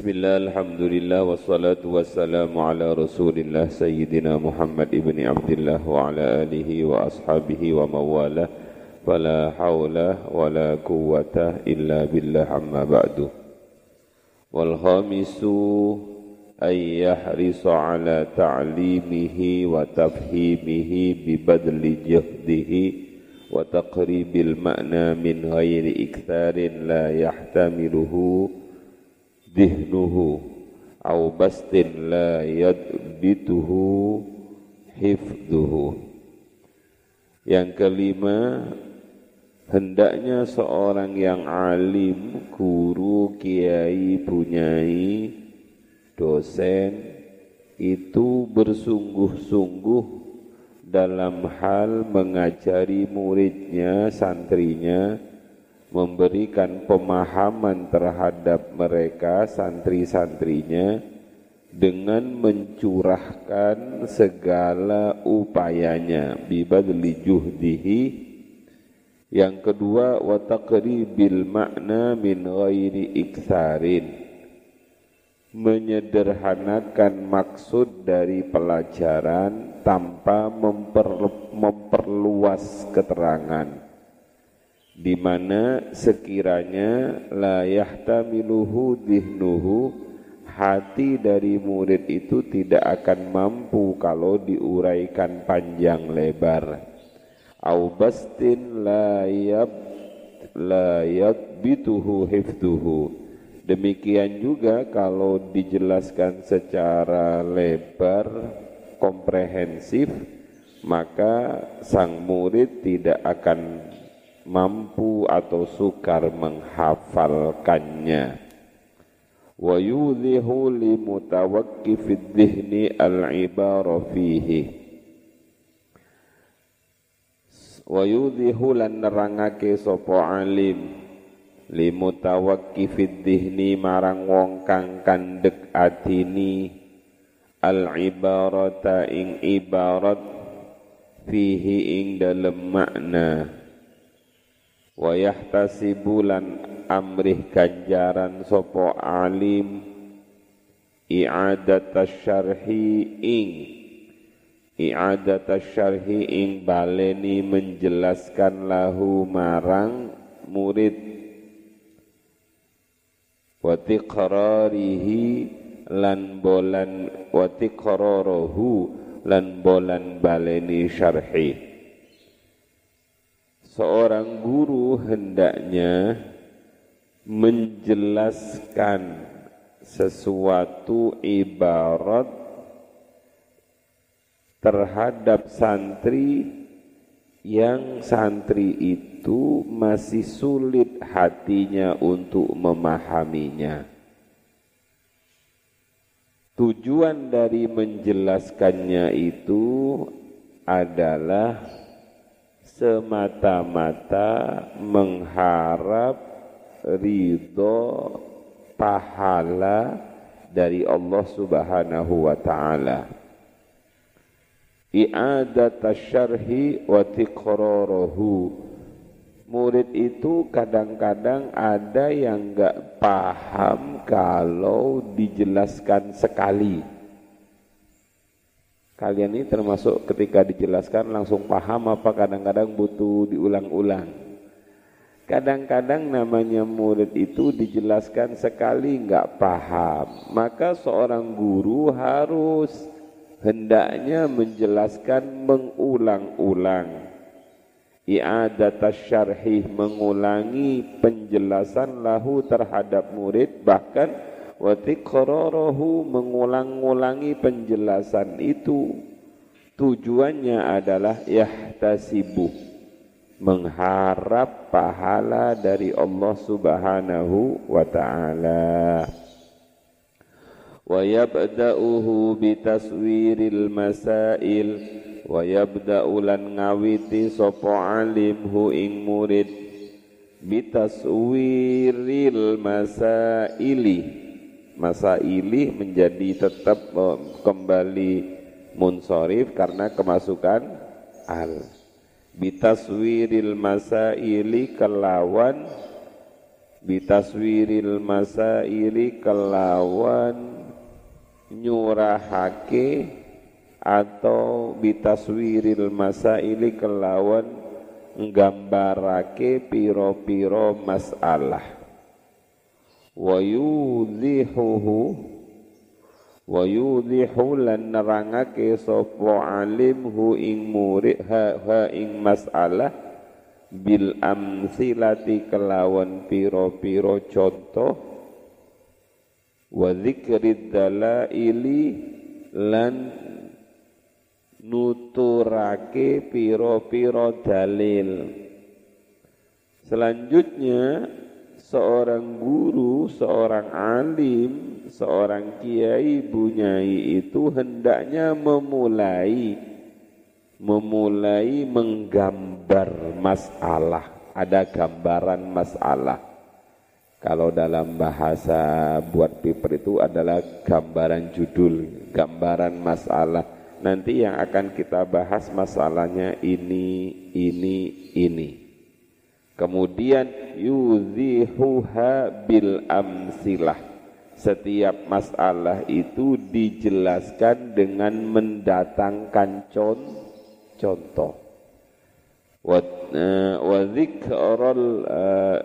بسم الله الحمد لله والصلاة والسلام على رسول الله سيدنا محمد ابن عبد الله وعلى آله وأصحابه ومن والاه فلا حول ولا قوة إلا بالله أما بعد. والخامس أن يحرص على تعليمه وتفهيمه ببذل جهده وتقريب المعنى من غير إكثار لا يحتمله dihnuhu au bastin la yadbituhu hifduhu yang kelima hendaknya seorang yang alim guru kiai punyai dosen itu bersungguh-sungguh dalam hal mengajari muridnya santrinya memberikan pemahaman terhadap mereka santri-santrinya dengan mencurahkan segala upayanya. Bibadli juhdihi. Yang kedua wa taqribil makna min ghairi iktsarin menyederhanakan maksud dari pelajaran tanpa memper, memperluas keterangan di mana sekiranya la yahtamiluhu dihnuhu hati dari murid itu tidak akan mampu kalau diuraikan panjang lebar. Au bastin la yab la yadbituhu hifduhu. Demikian juga kalau dijelaskan secara lebar komprehensif maka sang murid tidak akan mampu atau sukar menghafalkannya. Wa yudhihu li mutawakkifid dhihni al-ibara fihi. Wa yudhihu lan nerangake sapa alim. Li mutawakkifid dhihni marang wong kang kandek atini al-ibarata ing ibarat fihi ing dalem makna wa yahtasibulan amrih ganjaran sopo alim i'adat syarhi ing i'adat syarhi ing baleni menjelaskan lahu marang murid. Wa tiqrarihi lan bolan wa tiqrarahu lan bolan baleni syarhi seorang guru hendaknya menjelaskan sesuatu ibarat terhadap santri yang santri itu masih sulit hatinya untuk memahaminya. Tujuan dari menjelaskannya itu adalah semata-mata mengharap ridho pahala dari Allah Subhanahu wa taala. I'adat syarhi wa tiqrarahu. Murid itu kadang-kadang ada yang enggak paham kalau dijelaskan sekali Kalian ini termasuk ketika dijelaskan langsung paham apa kadang-kadang butuh diulang-ulang. Kadang-kadang namanya murid itu dijelaskan sekali nggak paham. Maka seorang guru harus hendaknya menjelaskan mengulang-ulang. I'adat syarhih mengulangi penjelasan lahu terhadap murid bahkan wa tiqrarahu mengulang-ulangi penjelasan itu. Tujuannya adalah yahtasibu mengharap pahala dari Allah Subhanahu wa taala. Wa yabda'uhu bitaswiril masail wa yabda'u lan ngawiti sapa alim hu ing murid. Bitaswiril masaili masa ini menjadi tetap kembali munsorif karena kemasukan al. Bitaswiril masaili kelawan bitaswiril masaili kelawan nyurahake atau bitaswiril masaili kelawan nggambarake piro-piro masalah wa yudhihuhu wa yudhihu lan nerangake sapa alim hu ing murid ha, ha ing masalah bil amsilati kelawan piro-piro contoh. Wa dzikrid dalaili lan nuturake piro-piro dalil. Selanjutnya seorang guru, seorang alim, seorang kiai, bunyai itu hendaknya memulai memulai menggambar masalah, ada gambaran masalah. Kalau dalam bahasa buat paper itu adalah gambaran judul, gambaran masalah. Nanti yang akan kita bahas masalahnya ini, ini, ini. Kemudian yudhihuha bil amsilah. Setiap masalah itu dijelaskan dengan mendatangkan contoh contoh. Wa eh, wa dzikrul eh,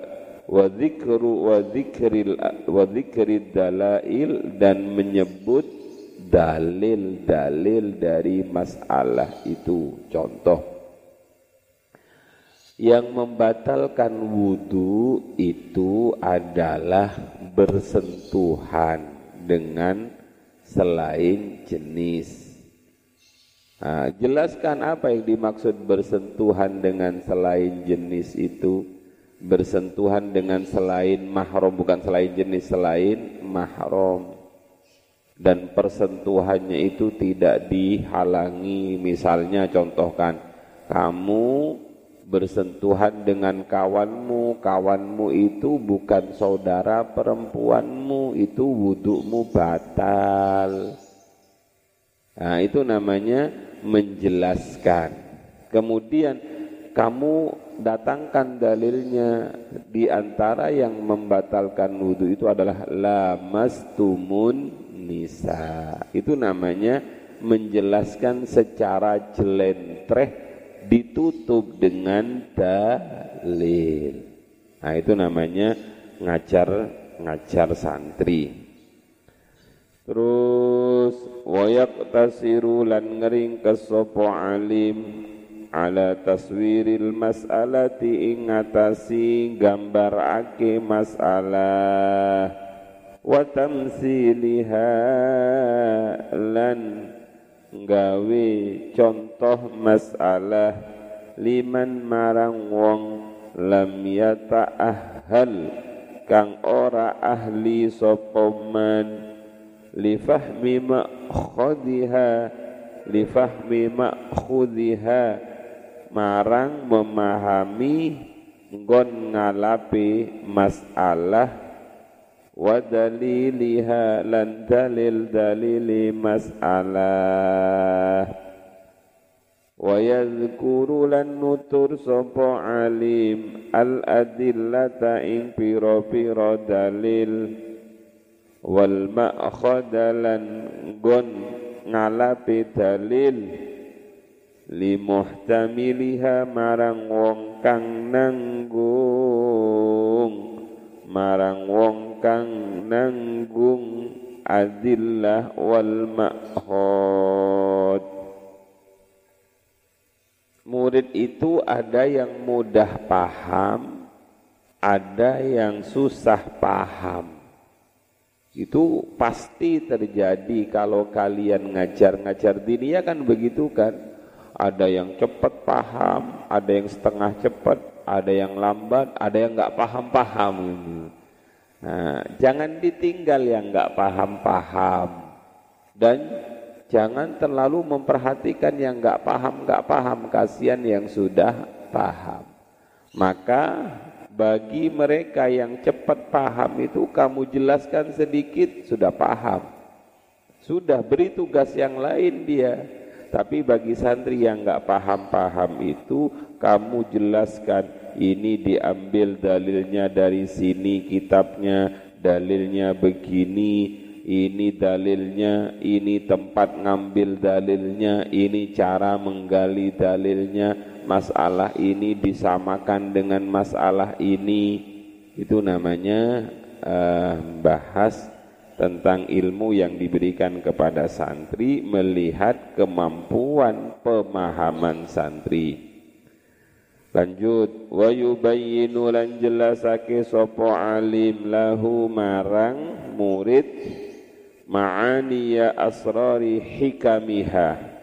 wa dzikru wa dzikril wa dzikrid dalail dan menyebut dalil-dalil dari masalah itu. Contoh yang membatalkan wudhu itu adalah bersentuhan dengan selain jenis. Nah, jelaskan apa yang dimaksud bersentuhan dengan selain jenis itu? Bersentuhan dengan selain mahram bukan selain jenis selain mahram. Dan persentuhannya itu tidak dihalangi. Misalnya contohkan kamu bersentuhan dengan kawanmu kawanmu itu bukan saudara perempuanmu itu wudukmu batal Nah, itu namanya menjelaskan. Kemudian kamu datangkan dalilnya di antara yang membatalkan wudhu itu adalah lamastumun nisa. Itu namanya menjelaskan secara jelentreh ditutup dengan dalil. Nah, itu namanya ngajar ngajar santri. Terus wayak tasiru lan ngering kesopo alim ala taswiril mas'alati ingatasi gambar ake masalah wa lan gawe contoh masalah liman marang wong lam yata'ahhal kang ora ahli sopoman lifahmi ma'khudhiha lifahmi ma'khudhiha. Marang memahami nggon ngalapi masalah wa daliliha lan dalil dalili masalah. Wa yadhkuru lan nutur sapa alim al adillata ing pira-pira dalil. Wal ma'khadalan gon ngalapi dalil. Li muhtamiliha marang wong kang nanggung marang wong kang nanggung adillah wal ma'khad murid itu ada yang mudah paham ada yang susah paham. Itu pasti terjadi kalau kalian ngajar-ngajar dunia kan begitu kan. Ada yang cepat paham, ada yang setengah cepat, ada yang lambat, ada yang nggak paham-paham. Nah, jangan ditinggal yang nggak paham-paham dan jangan terlalu memperhatikan yang nggak paham nggak paham kasihan yang sudah paham. Maka bagi mereka yang cepat paham itu kamu jelaskan sedikit sudah paham. Sudah beri tugas yang lain dia. Tapi bagi santri yang nggak paham-paham itu, kamu jelaskan ini diambil dalilnya dari sini, kitabnya dalilnya begini, ini dalilnya, ini tempat ngambil dalilnya, ini cara menggali dalilnya, masalah ini disamakan dengan masalah ini. Itu namanya uh, bahas tentang ilmu yang diberikan kepada santri melihat kemampuan pemahaman santri. Lanjut. Wa yubayyinu lan jelasake sapa alim lahu marang murid ma'aniya asrari hikamiha.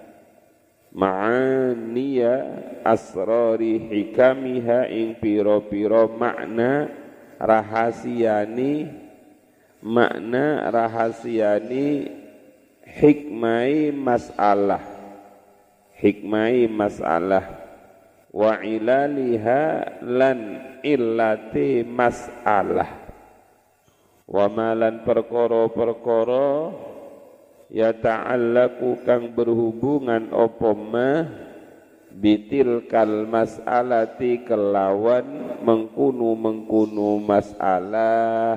Ma'aniya asrari hikamiha ing piro-piro makna rahasiani makna rahasiani hikmai masalah. Hikmai masalah wa ilaliha lan illati masalah. Wa malan perkara-perkara ya ta'allaku kang berhubungan apa kal mas'alati kelawan mengkunu mengkunu masalah.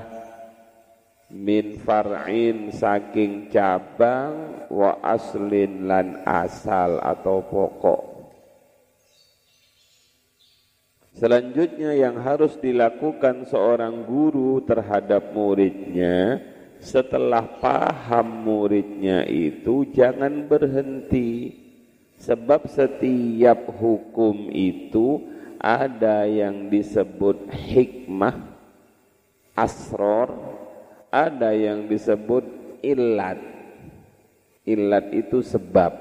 Min far'in saking cabang wa aslin lan asal atau pokok Selanjutnya yang harus dilakukan seorang guru terhadap muridnya setelah paham muridnya itu jangan berhenti. Sebab setiap hukum itu ada yang disebut hikmah asror ada yang disebut ilat. Ilat itu sebab.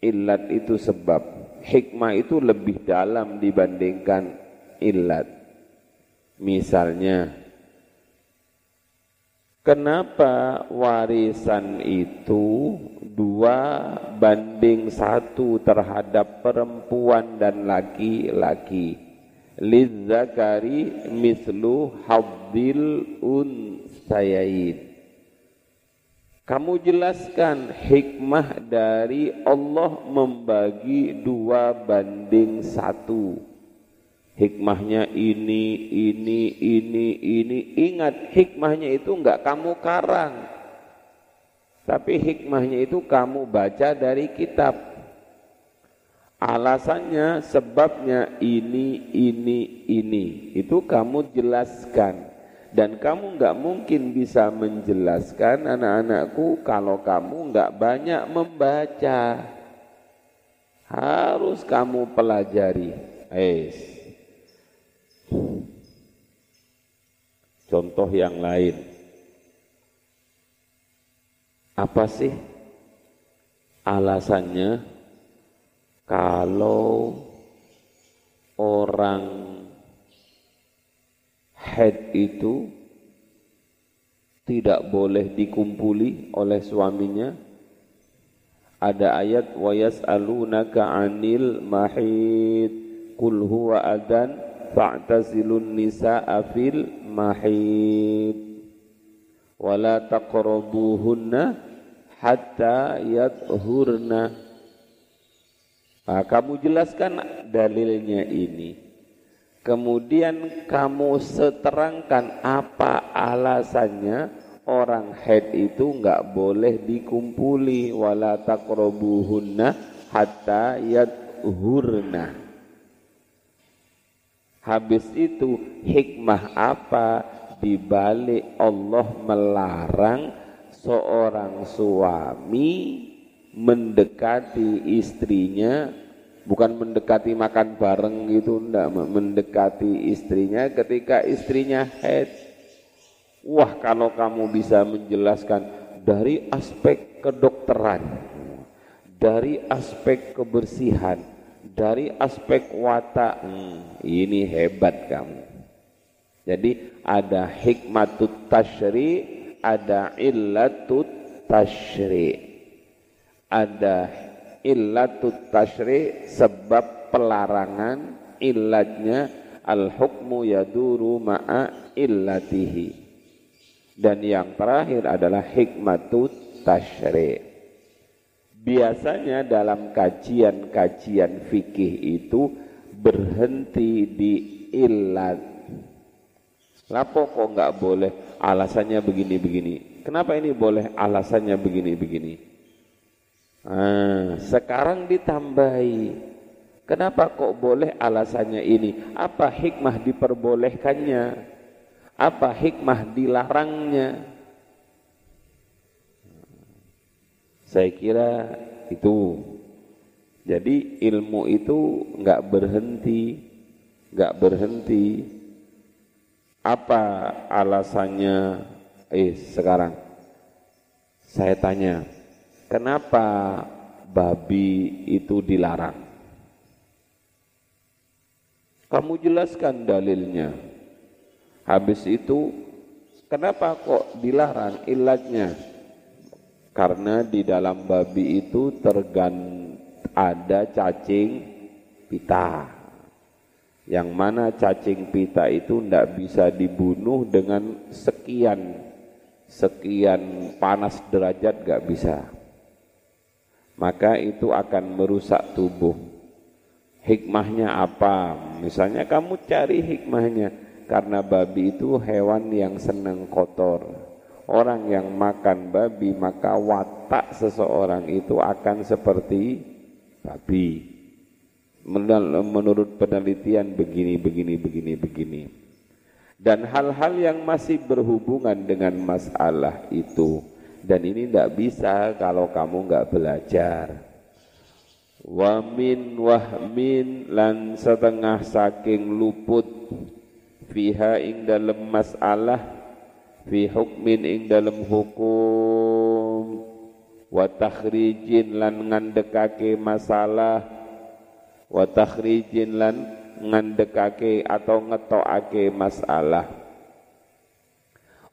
Ilat itu sebab hikmah itu lebih dalam dibandingkan ilat. Misalnya, kenapa warisan itu dua banding satu terhadap perempuan dan laki-laki? Lizzakari mislu habdil unsayain. Kamu jelaskan hikmah dari Allah membagi dua banding satu. Hikmahnya ini, ini, ini, ini. Ingat hikmahnya itu enggak kamu karang. Tapi hikmahnya itu kamu baca dari kitab. Alasannya, sebabnya ini, ini, ini. Itu kamu jelaskan dan kamu nggak mungkin bisa menjelaskan anak-anakku kalau kamu nggak banyak membaca. Harus kamu pelajari. Ais. contoh yang lain. Apa sih alasannya kalau orang head itu tidak boleh dikumpuli oleh suaminya. Ada ayat wa yas'alunaka 'anil mahid qul huwa adan fa'tazilun nisaa fil mahid. Wala taqrabuhunna hatta yadhurna nah, kamu jelaskan dalilnya ini Kemudian kamu seterangkan apa alasannya orang head itu enggak boleh dikumpuli wala taqrabuhunna hatta yadhurna. Habis itu hikmah apa dibalik Allah melarang seorang suami mendekati istrinya bukan mendekati makan bareng gitu enggak mendekati istrinya ketika istrinya head wah kalau kamu bisa menjelaskan dari aspek kedokteran dari aspek kebersihan dari aspek watak hmm, ini hebat kamu. Jadi ada hikmatut tashri ada illatut tashri ada illatut tashri sebab pelarangan illatnya al hukmu yaduru ma'a illatihi dan yang terakhir adalah hikmatut tashri Biasanya dalam kajian-kajian fikih itu berhenti di ilat. Lapo kok nggak boleh alasannya begini-begini. Kenapa ini boleh alasannya begini-begini? Ah, sekarang ditambahi. Kenapa kok boleh alasannya ini? Apa hikmah diperbolehkannya? Apa hikmah dilarangnya? Saya kira itu. Jadi ilmu itu nggak berhenti, nggak berhenti. Apa alasannya? Eh sekarang saya tanya, kenapa babi itu dilarang? Kamu jelaskan dalilnya. Habis itu, kenapa kok dilarang? Ilatnya karena di dalam babi itu tergan ada cacing pita yang mana cacing pita itu tidak bisa dibunuh dengan sekian sekian panas derajat gak bisa maka itu akan merusak tubuh. Hikmahnya apa? Misalnya kamu cari hikmahnya. Karena babi itu hewan yang senang kotor. Orang yang makan babi maka watak seseorang itu akan seperti babi. Menurut penelitian begini begini begini begini. Dan hal-hal yang masih berhubungan dengan masalah itu dan ini tidak bisa kalau kamu nggak belajar. Wa min wahmin lan setengah saking luput fiha ing dalam masalah fi hukmin ing dalam hukum wa takhrijin lan ngandekake masalah wa takhrijin lan ngandekake atau ngetokake masalah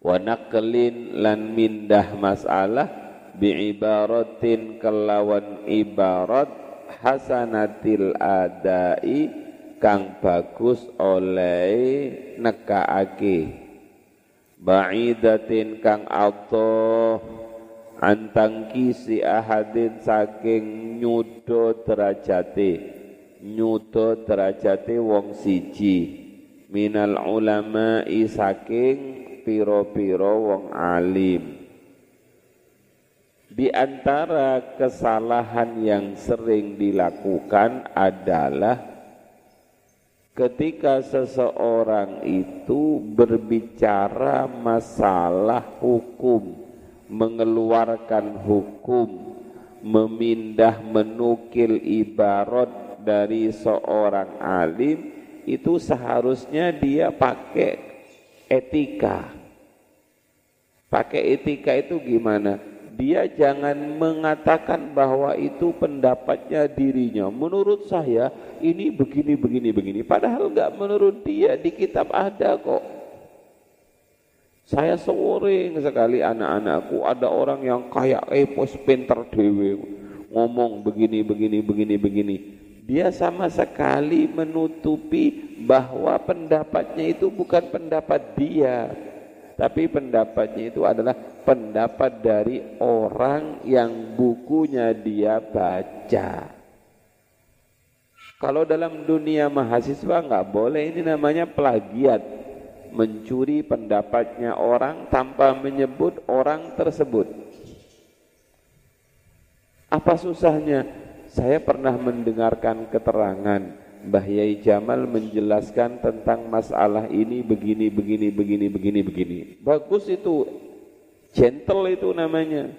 wa naqlin lan mindah masalah bi ibaratin kelawan ibarat hasanatil adai kang bagus oleh nekaake. Ba'idatin kang Allah antang kisi ahadin saking nyudo derajate. Nyudo derajate wong siji. Minal ulama saking piro-piro wong alim. Di antara kesalahan yang sering dilakukan adalah ketika seseorang itu berbicara masalah hukum, mengeluarkan hukum, memindah menukil ibarat dari seorang alim, itu seharusnya dia pakai etika. Pakai etika itu gimana? dia jangan mengatakan bahwa itu pendapatnya dirinya. Menurut saya ini begini begini begini. Padahal enggak menurut dia di kitab ada kok. Saya sering sekali anak-anakku ada orang yang kayak epos pinter dewe ngomong begini begini begini begini. Dia sama sekali menutupi bahwa pendapatnya itu bukan pendapat dia, tapi pendapatnya itu adalah pendapat dari orang yang bukunya dia baca. Kalau dalam dunia mahasiswa nggak boleh, ini namanya plagiat. Mencuri pendapatnya orang tanpa menyebut orang tersebut. Apa susahnya? Saya pernah mendengarkan keterangan Mbah Yai Jamal menjelaskan tentang masalah ini begini, begini, begini, begini, begini. Bagus itu Gentle itu namanya.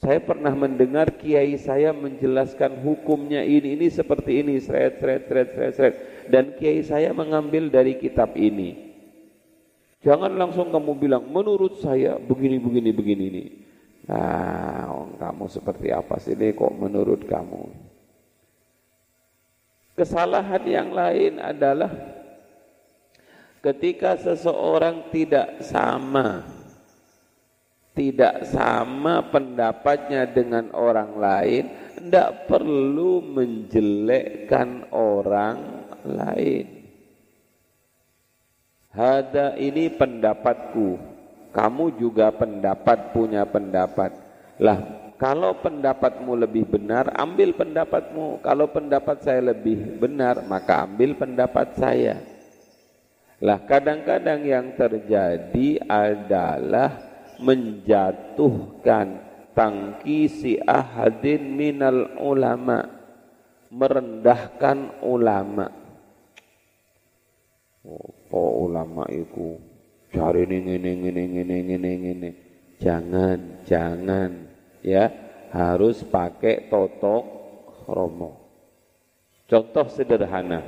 Saya pernah mendengar kiai saya menjelaskan hukumnya ini, ini seperti ini, seret, seret, seret, seret, seret. Dan kiai saya mengambil dari kitab ini. Jangan langsung kamu bilang, menurut saya begini, begini, begini ini. Nah, kamu seperti apa sih ini kok menurut kamu? Kesalahan yang lain adalah ketika seseorang tidak sama tidak sama pendapatnya dengan orang lain, tidak perlu menjelekkan orang lain. Hada ini pendapatku, kamu juga pendapat punya pendapat. Lah Kalau pendapatmu lebih benar, ambil pendapatmu. Kalau pendapat saya lebih benar, maka ambil pendapat saya. Lah kadang-kadang yang terjadi adalah menjatuhkan tangkisi ahadin minal ulama merendahkan ulama oh, ulama itu cari ini ini ini ini ini ini jangan jangan ya. Harus pakai totok romo contoh sederhana.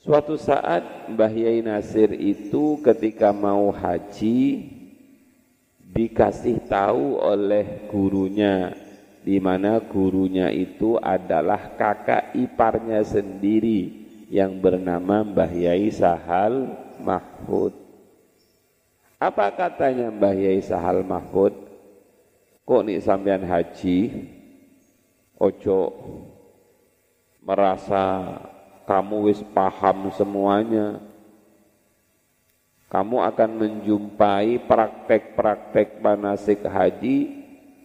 Suatu saat Mbah Yai Nasir itu ketika mau haji dikasih tahu oleh gurunya di mana gurunya itu adalah kakak iparnya sendiri yang bernama Mbah Yai Sahal Mahfud. Apa katanya Mbah Yai Sahal Mahfud? Kok nih sampean haji ojo merasa kamu wis paham semuanya kamu akan menjumpai praktek-praktek manasik haji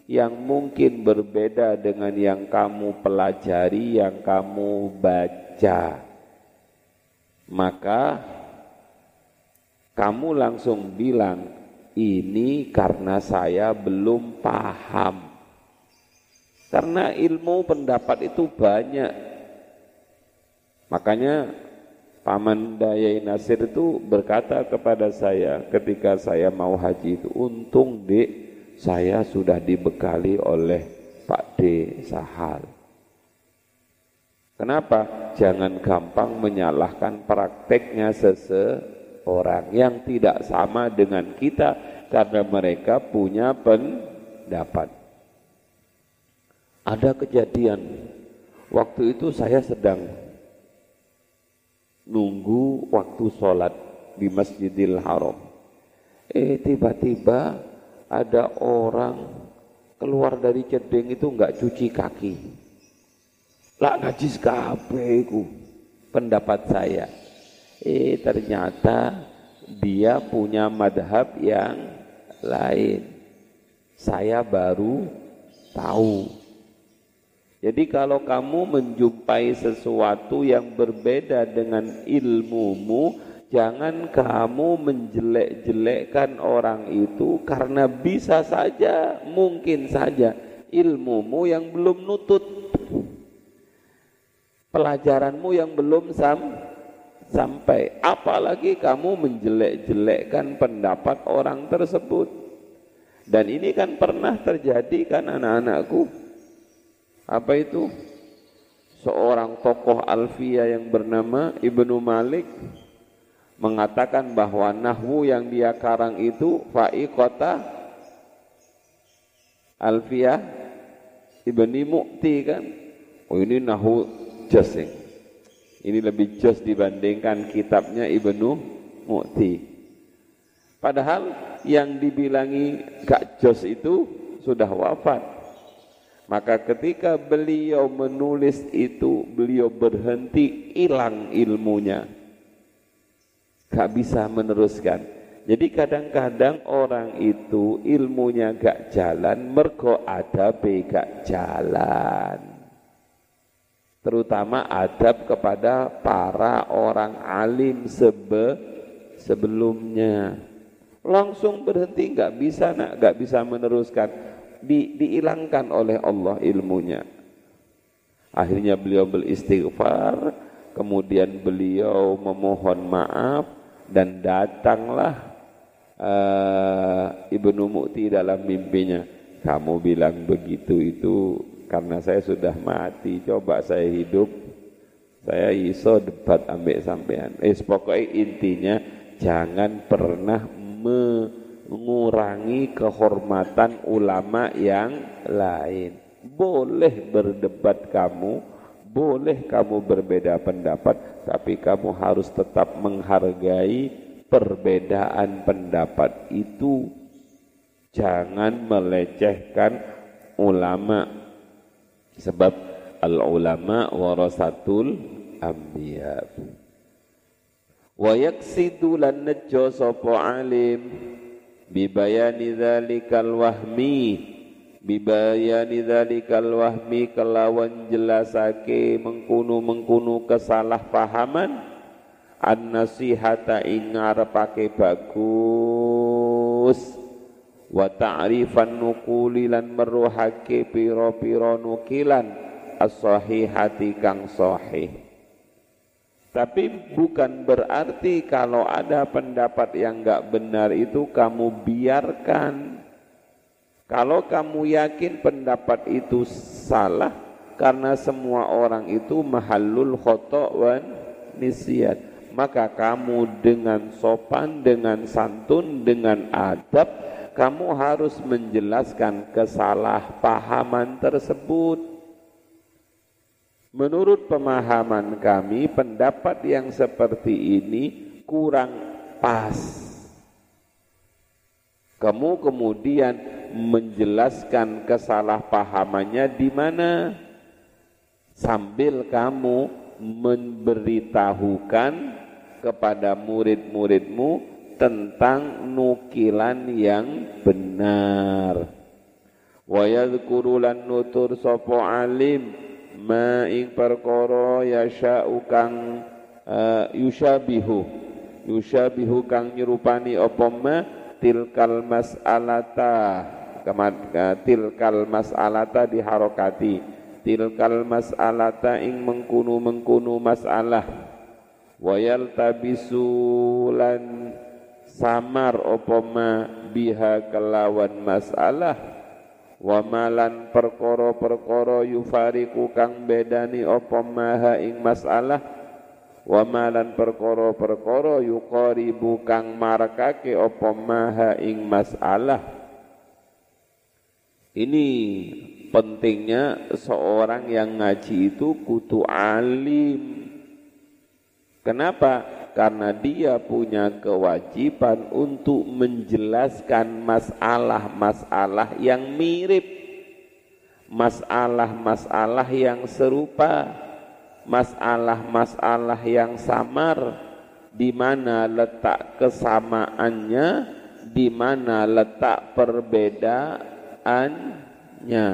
yang mungkin berbeda dengan yang kamu pelajari, yang kamu baca. Maka kamu langsung bilang, ini karena saya belum paham. Karena ilmu pendapat itu banyak. Makanya Paman Dayai Nasir itu berkata kepada saya ketika saya mau haji itu, untung dek saya sudah dibekali oleh Pak D Sahal. Kenapa? Jangan gampang menyalahkan prakteknya seseorang yang tidak sama dengan kita karena mereka punya pendapat. Ada kejadian, waktu itu saya sedang nunggu waktu sholat di Masjidil Haram. Eh tiba-tiba ada orang keluar dari cedeng itu enggak cuci kaki. Lah najis kabeh pendapat saya. Eh ternyata dia punya madhab yang lain. Saya baru tahu. Jadi kalau kamu menjumpai sesuatu yang berbeda dengan ilmumu, jangan kamu menjelek-jelekkan orang itu karena bisa saja, mungkin saja ilmumu yang belum nutut. Pelajaranmu yang belum sam sampai. Apalagi kamu menjelek-jelekkan pendapat orang tersebut. Dan ini kan pernah terjadi kan anak-anakku apa itu? Seorang tokoh Alfia yang bernama Ibnu Malik mengatakan bahwa nahwu yang dia karang itu fa'i kota Alfia Ibni Mukti kan. Oh ini nahwu ya. Ini lebih jos dibandingkan kitabnya Ibnu Mukti. Padahal yang dibilangi Kak Jos itu sudah wafat. Maka ketika beliau menulis itu, beliau berhenti, hilang ilmunya. Gak bisa meneruskan. Jadi kadang-kadang orang itu ilmunya gak jalan, mergo ada gak jalan. Terutama adab kepada para orang alim sebe sebelumnya. Langsung berhenti, gak bisa nak, gak bisa meneruskan di, dihilangkan oleh Allah ilmunya. Akhirnya beliau beristighfar, kemudian beliau memohon maaf dan datanglah uh, Ibnu Mukti dalam mimpinya. Kamu bilang begitu itu karena saya sudah mati, coba saya hidup, saya iso debat ambek sampean. Eh pokoknya intinya jangan pernah me mengurangi kehormatan ulama yang lain. Boleh berdebat kamu, boleh kamu berbeda pendapat, tapi kamu harus tetap menghargai perbedaan pendapat itu. Jangan melecehkan ulama. Sebab al-ulama warasatul anbiya. Wa yaksidu lan najjo alim bibayani dzalikal wahmi bibayani dzalikal wahmi kelawan jelasake mengkunu-mengkunu kesalahpahaman an nasihata ing ngarepake bagus wa ta'rifan nukuli lan meruhake pira-pira nukilan as-sahihati kang sahih. Tapi bukan berarti kalau ada pendapat yang enggak benar itu kamu biarkan. Kalau kamu yakin pendapat itu salah karena semua orang itu mahallul khoto' wan nisyan, maka kamu dengan sopan, dengan santun, dengan adab kamu harus menjelaskan kesalahpahaman tersebut. Menurut pemahaman kami, pendapat yang seperti ini kurang pas kamu kemudian menjelaskan kesalahpahamannya di mana sambil kamu memberitahukan kepada murid-muridmu tentang nukilan yang benar. Wa yadhkuru lan nutur sapa alim ma ing perkara yasha'u kang uh, yushabihu yushabihu kang nyerupani apa ma? Tilkal mas'alata. Tilkal mas'alata diharokati. Tilkal mas'alata ing mengkunu mengkunu masalah. Wayal tabisulan samar opoma biha kelawan masalah. Wa malan perkara-perkara yufariku kang bedani opoma ha ing masalah. Wa malan perkara-perkara yuqaribu kang marakake apa maha ing masalah. Ini pentingnya seorang yang ngaji itu kutu alim. Kenapa karena dia punya kewajiban untuk menjelaskan masalah-masalah yang mirip. Masalah-masalah yang serupa. Masalah-masalah yang samar. Di mana letak kesamaannya di mana letak perbedaannya.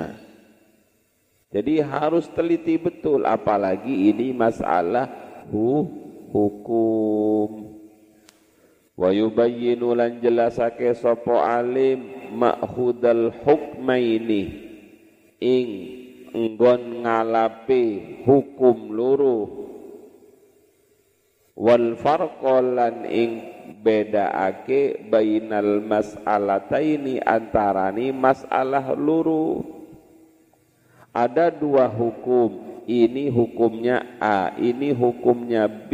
Jadi harus teliti betul apalagi ini masalah hu hukum. Wa yubayyinu lan jelasake sapa alim ma'khudal hukmaini. Ing nggon ngalapi hukum luru wal farqalan ing bedaake bainal mas'alataini antarani masalah luru ada dua hukum ini hukumnya A ini hukumnya B.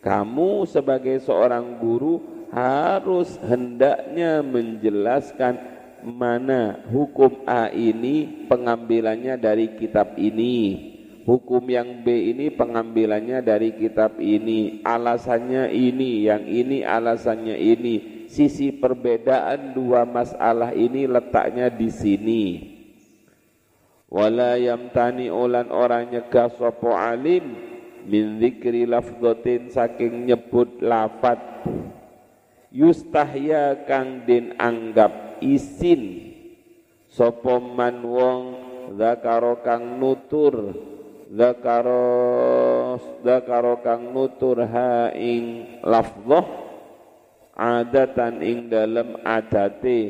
Kamu sebagai seorang guru harus hendaknya menjelaskan mana hukum A ini pengambilannya dari kitab ini. Hukum yang B ini pengambilannya dari kitab ini. Alasannya ini yang ini alasannya ini. Sisi perbedaan dua masalah ini letaknya di sini wala yamtani ulan orang nyegah sopo alim min zikri lafdotin saking nyebut lafat yustahya kang din anggap isin sapa man wong zakaro kang nutur zakaro zakaro kang nutur ha ing lafdhah adatan ing dalam adate.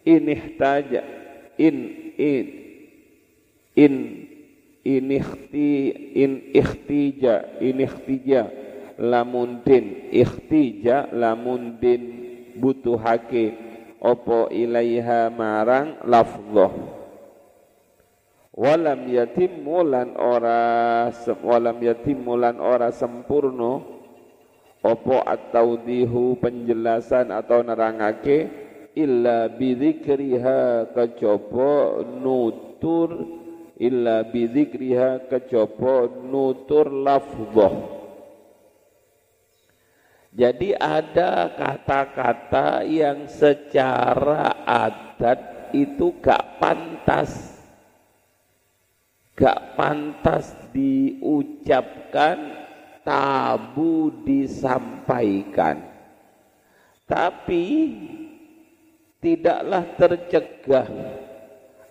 In ihtaja in in in in ikhti in ikhtija in ikhtija lamun din ikhtija lamun din butuhake opo ilaiha marang lafdhah walam yatim mulan ora walam yatim mulan ora sempurno opo atau dihu penjelasan atau nerangake illa bidzikriha kejaba nutur illa bidzikriha kejaba nutur lafdhah jadi ada kata-kata yang secara adat itu gak pantas. Gak pantas diucapkan, tabu disampaikan. Tapi tidaklah tercegah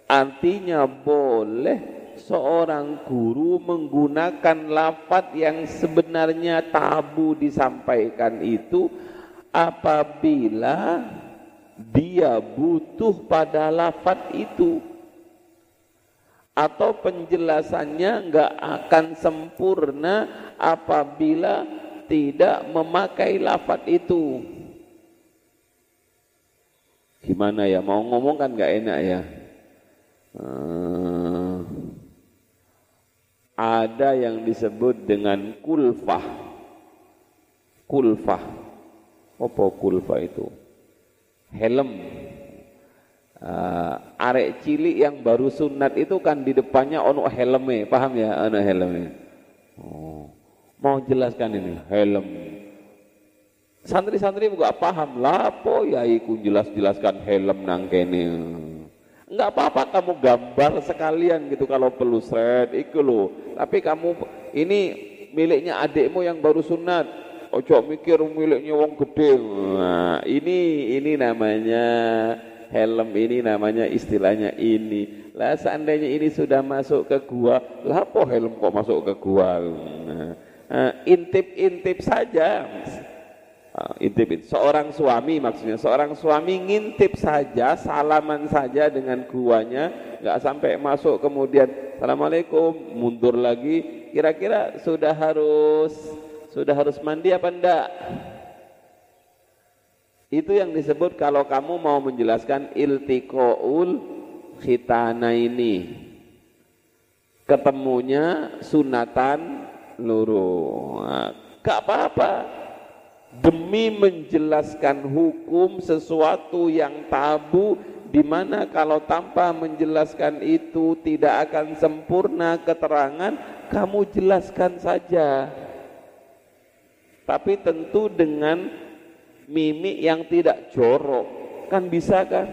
artinya boleh seorang guru menggunakan lafat yang sebenarnya tabu disampaikan itu apabila dia butuh pada lafat itu atau penjelasannya enggak akan sempurna apabila tidak memakai lafat itu. Gimana ya? Mau ngomong kan enggak enak ya? Hmm, ada yang disebut dengan kulfah. Kulfah. Apa kulfah itu? Helm uh, arek cilik yang baru sunat itu kan di depannya ono helme, paham ya? Ono helme. Oh. Mau jelaskan ini helm. Santri-santri juga paham lapo ya ikut jelas-jelaskan helm nang kene. Enggak apa-apa kamu gambar sekalian gitu kalau perlu set iku lo. Tapi kamu ini miliknya adikmu yang baru sunat. Ojo mikir miliknya wong gede. Nah, ini ini namanya helm ini namanya istilahnya ini. Lah seandainya ini sudah masuk ke gua, lah apa helm kok masuk ke gua? Nah, uh, intip-intip saja. Uh, intip seorang suami maksudnya seorang suami ngintip saja salaman saja dengan guanya nggak sampai masuk kemudian assalamualaikum mundur lagi kira-kira sudah harus sudah harus mandi apa enggak itu yang disebut kalau kamu mau menjelaskan iltikoul khitana ini. Ketemunya sunatan luru. Nah, gak apa-apa. Demi menjelaskan hukum sesuatu yang tabu di mana kalau tanpa menjelaskan itu tidak akan sempurna keterangan, kamu jelaskan saja. Tapi tentu dengan mimik yang tidak jorok kan bisa kan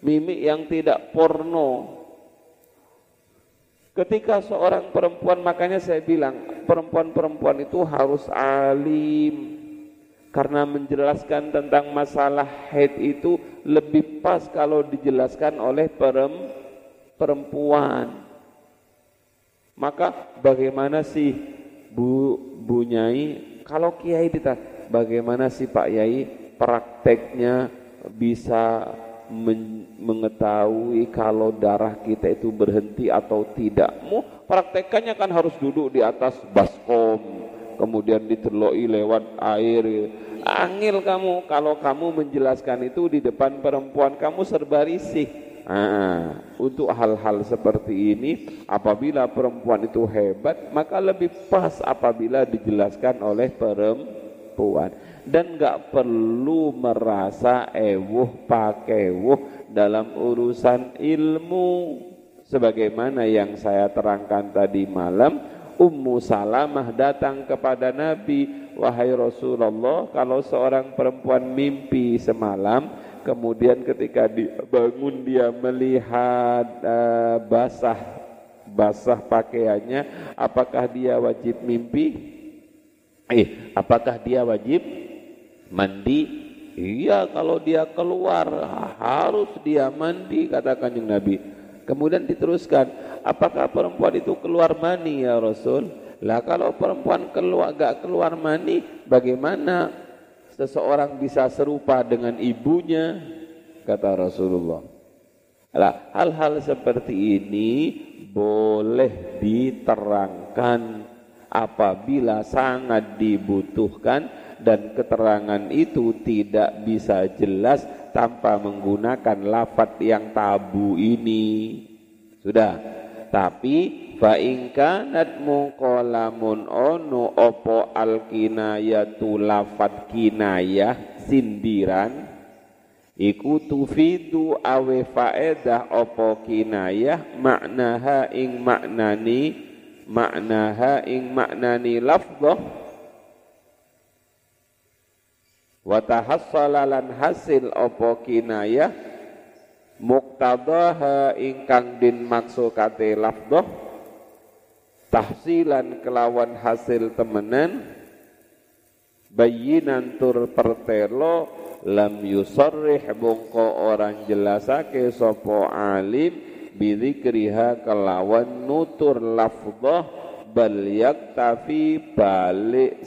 mimik yang tidak porno ketika seorang perempuan makanya saya bilang perempuan-perempuan itu harus alim. Karena menjelaskan tentang masalah haid itu lebih pas kalau dijelaskan oleh perempuan. Maka bagaimana sih Bu Bu Nyai? Kalau kiai ditanya bagaimana sih Pak Yai prakteknya bisa mengetahui kalau darah kita itu berhenti atau tidak. Mu praktekannya kan harus duduk di atas baskom, kemudian diteloi lewat air. Angil kamu kalau kamu menjelaskan itu di depan perempuan kamu serba risih. Nah, untuk hal-hal seperti ini apabila perempuan itu hebat maka lebih pas apabila dijelaskan oleh perempuan perempuan dan nggak perlu merasa ewuh pakewuh dalam urusan ilmu. Sebagaimana yang saya terangkan tadi malam Ummu Salamah datang kepada Nabi wahai Rasulullah kalau seorang perempuan mimpi semalam kemudian ketika bangun dia melihat uh, basah basah pakaiannya apakah dia wajib mimpi Eh, apakah dia wajib mandi? Iya, kalau dia keluar harus dia mandi kata Kanjeng Nabi. Kemudian diteruskan, apakah perempuan itu keluar mani ya Rasul? Lah kalau perempuan keluar gak keluar mani, bagaimana seseorang bisa serupa dengan ibunya? Kata Rasulullah. Lah hal-hal seperti ini boleh diterangkan apabila sangat dibutuhkan dan keterangan itu tidak bisa jelas tanpa menggunakan lafat yang tabu ini. Sudah. Tapi fa in kanat muqalamun ono opo al kinayatu lafat kinayah sindiran iku tufidu awe faedah opo kinayah maknaha ing maknani maknaha ing maknani lafdhah wa tahassalalan hasil apa kinayah? Muktadaha ingkang din maksukate lafdhah tahsilan kelawan hasil temenan. Bayinan tur pertelo lam yusarrih bongko orang jelasake sopo alim bidzikriha kelawan nutur lafdhah bal yaktafi balik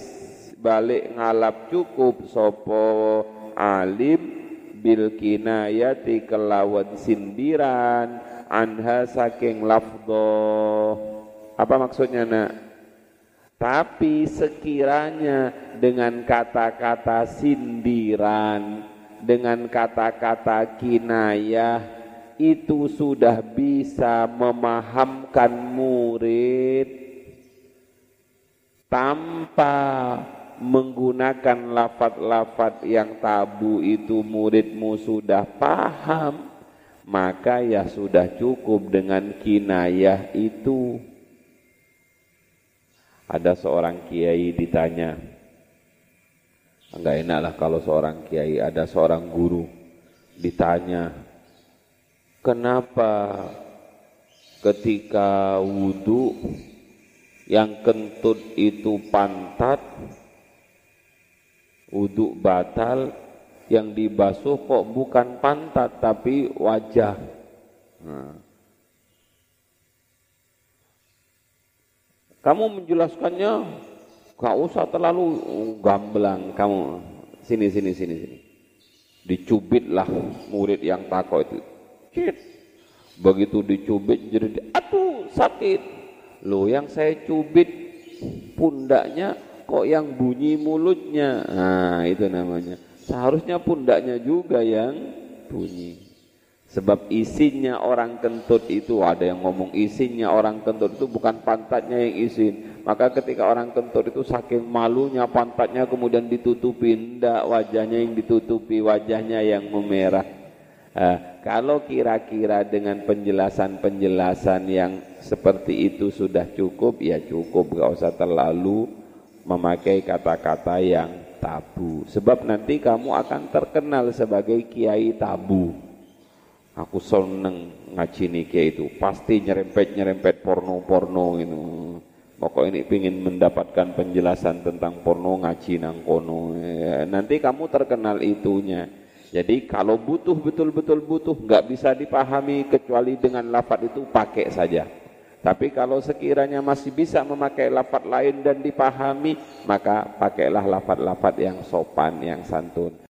balik ngalap cukup sopo alim bil kinayati kelawan sindiran anha saking lafdhah apa maksudnya nak? Tapi sekiranya dengan kata-kata sindiran, dengan kata-kata kinayah, itu sudah bisa memahamkan murid tanpa menggunakan lafat-lafat yang tabu itu muridmu sudah paham, maka ya sudah cukup dengan kinayah itu. Ada seorang kiai ditanya, enggak enak lah kalau seorang kiai, ada seorang guru ditanya, kenapa ketika wudhu yang kentut itu pantat, wudhu batal, yang dibasuh kok bukan pantat tapi wajah. Nah, Kamu menjelaskannya gak usah terlalu gamblang kamu. Sini sini sini sini. Dicubitlah murid yang takut itu. Cit. Begitu dicubit jadi aduh sakit. Lo yang saya cubit pundaknya kok yang bunyi mulutnya. Nah, itu namanya. Seharusnya pundaknya juga yang bunyi. Sebab isinya orang kentut itu ada yang ngomong isinya orang kentut itu bukan pantatnya yang isin. Maka ketika orang kentut itu saking malunya pantatnya kemudian ditutupi, ndak wajahnya yang ditutupi, wajahnya yang memerah. Nah, kalau kira-kira dengan penjelasan-penjelasan yang seperti itu sudah cukup, ya cukup, gak usah terlalu memakai kata-kata yang tabu. Sebab nanti kamu akan terkenal sebagai kiai tabu. Aku seneng ngaji niki itu, pasti nyerempet-nyerempet porno-porno itu. Pokok ini ingin mendapatkan penjelasan tentang porno ngaji nang kono. Ya, nanti kamu terkenal itunya. Jadi kalau butuh betul-betul butuh nggak bisa dipahami kecuali dengan lafat itu pakai saja. Tapi kalau sekiranya masih bisa memakai lafat lain dan dipahami, maka pakailah lafat-lafat yang sopan, yang santun.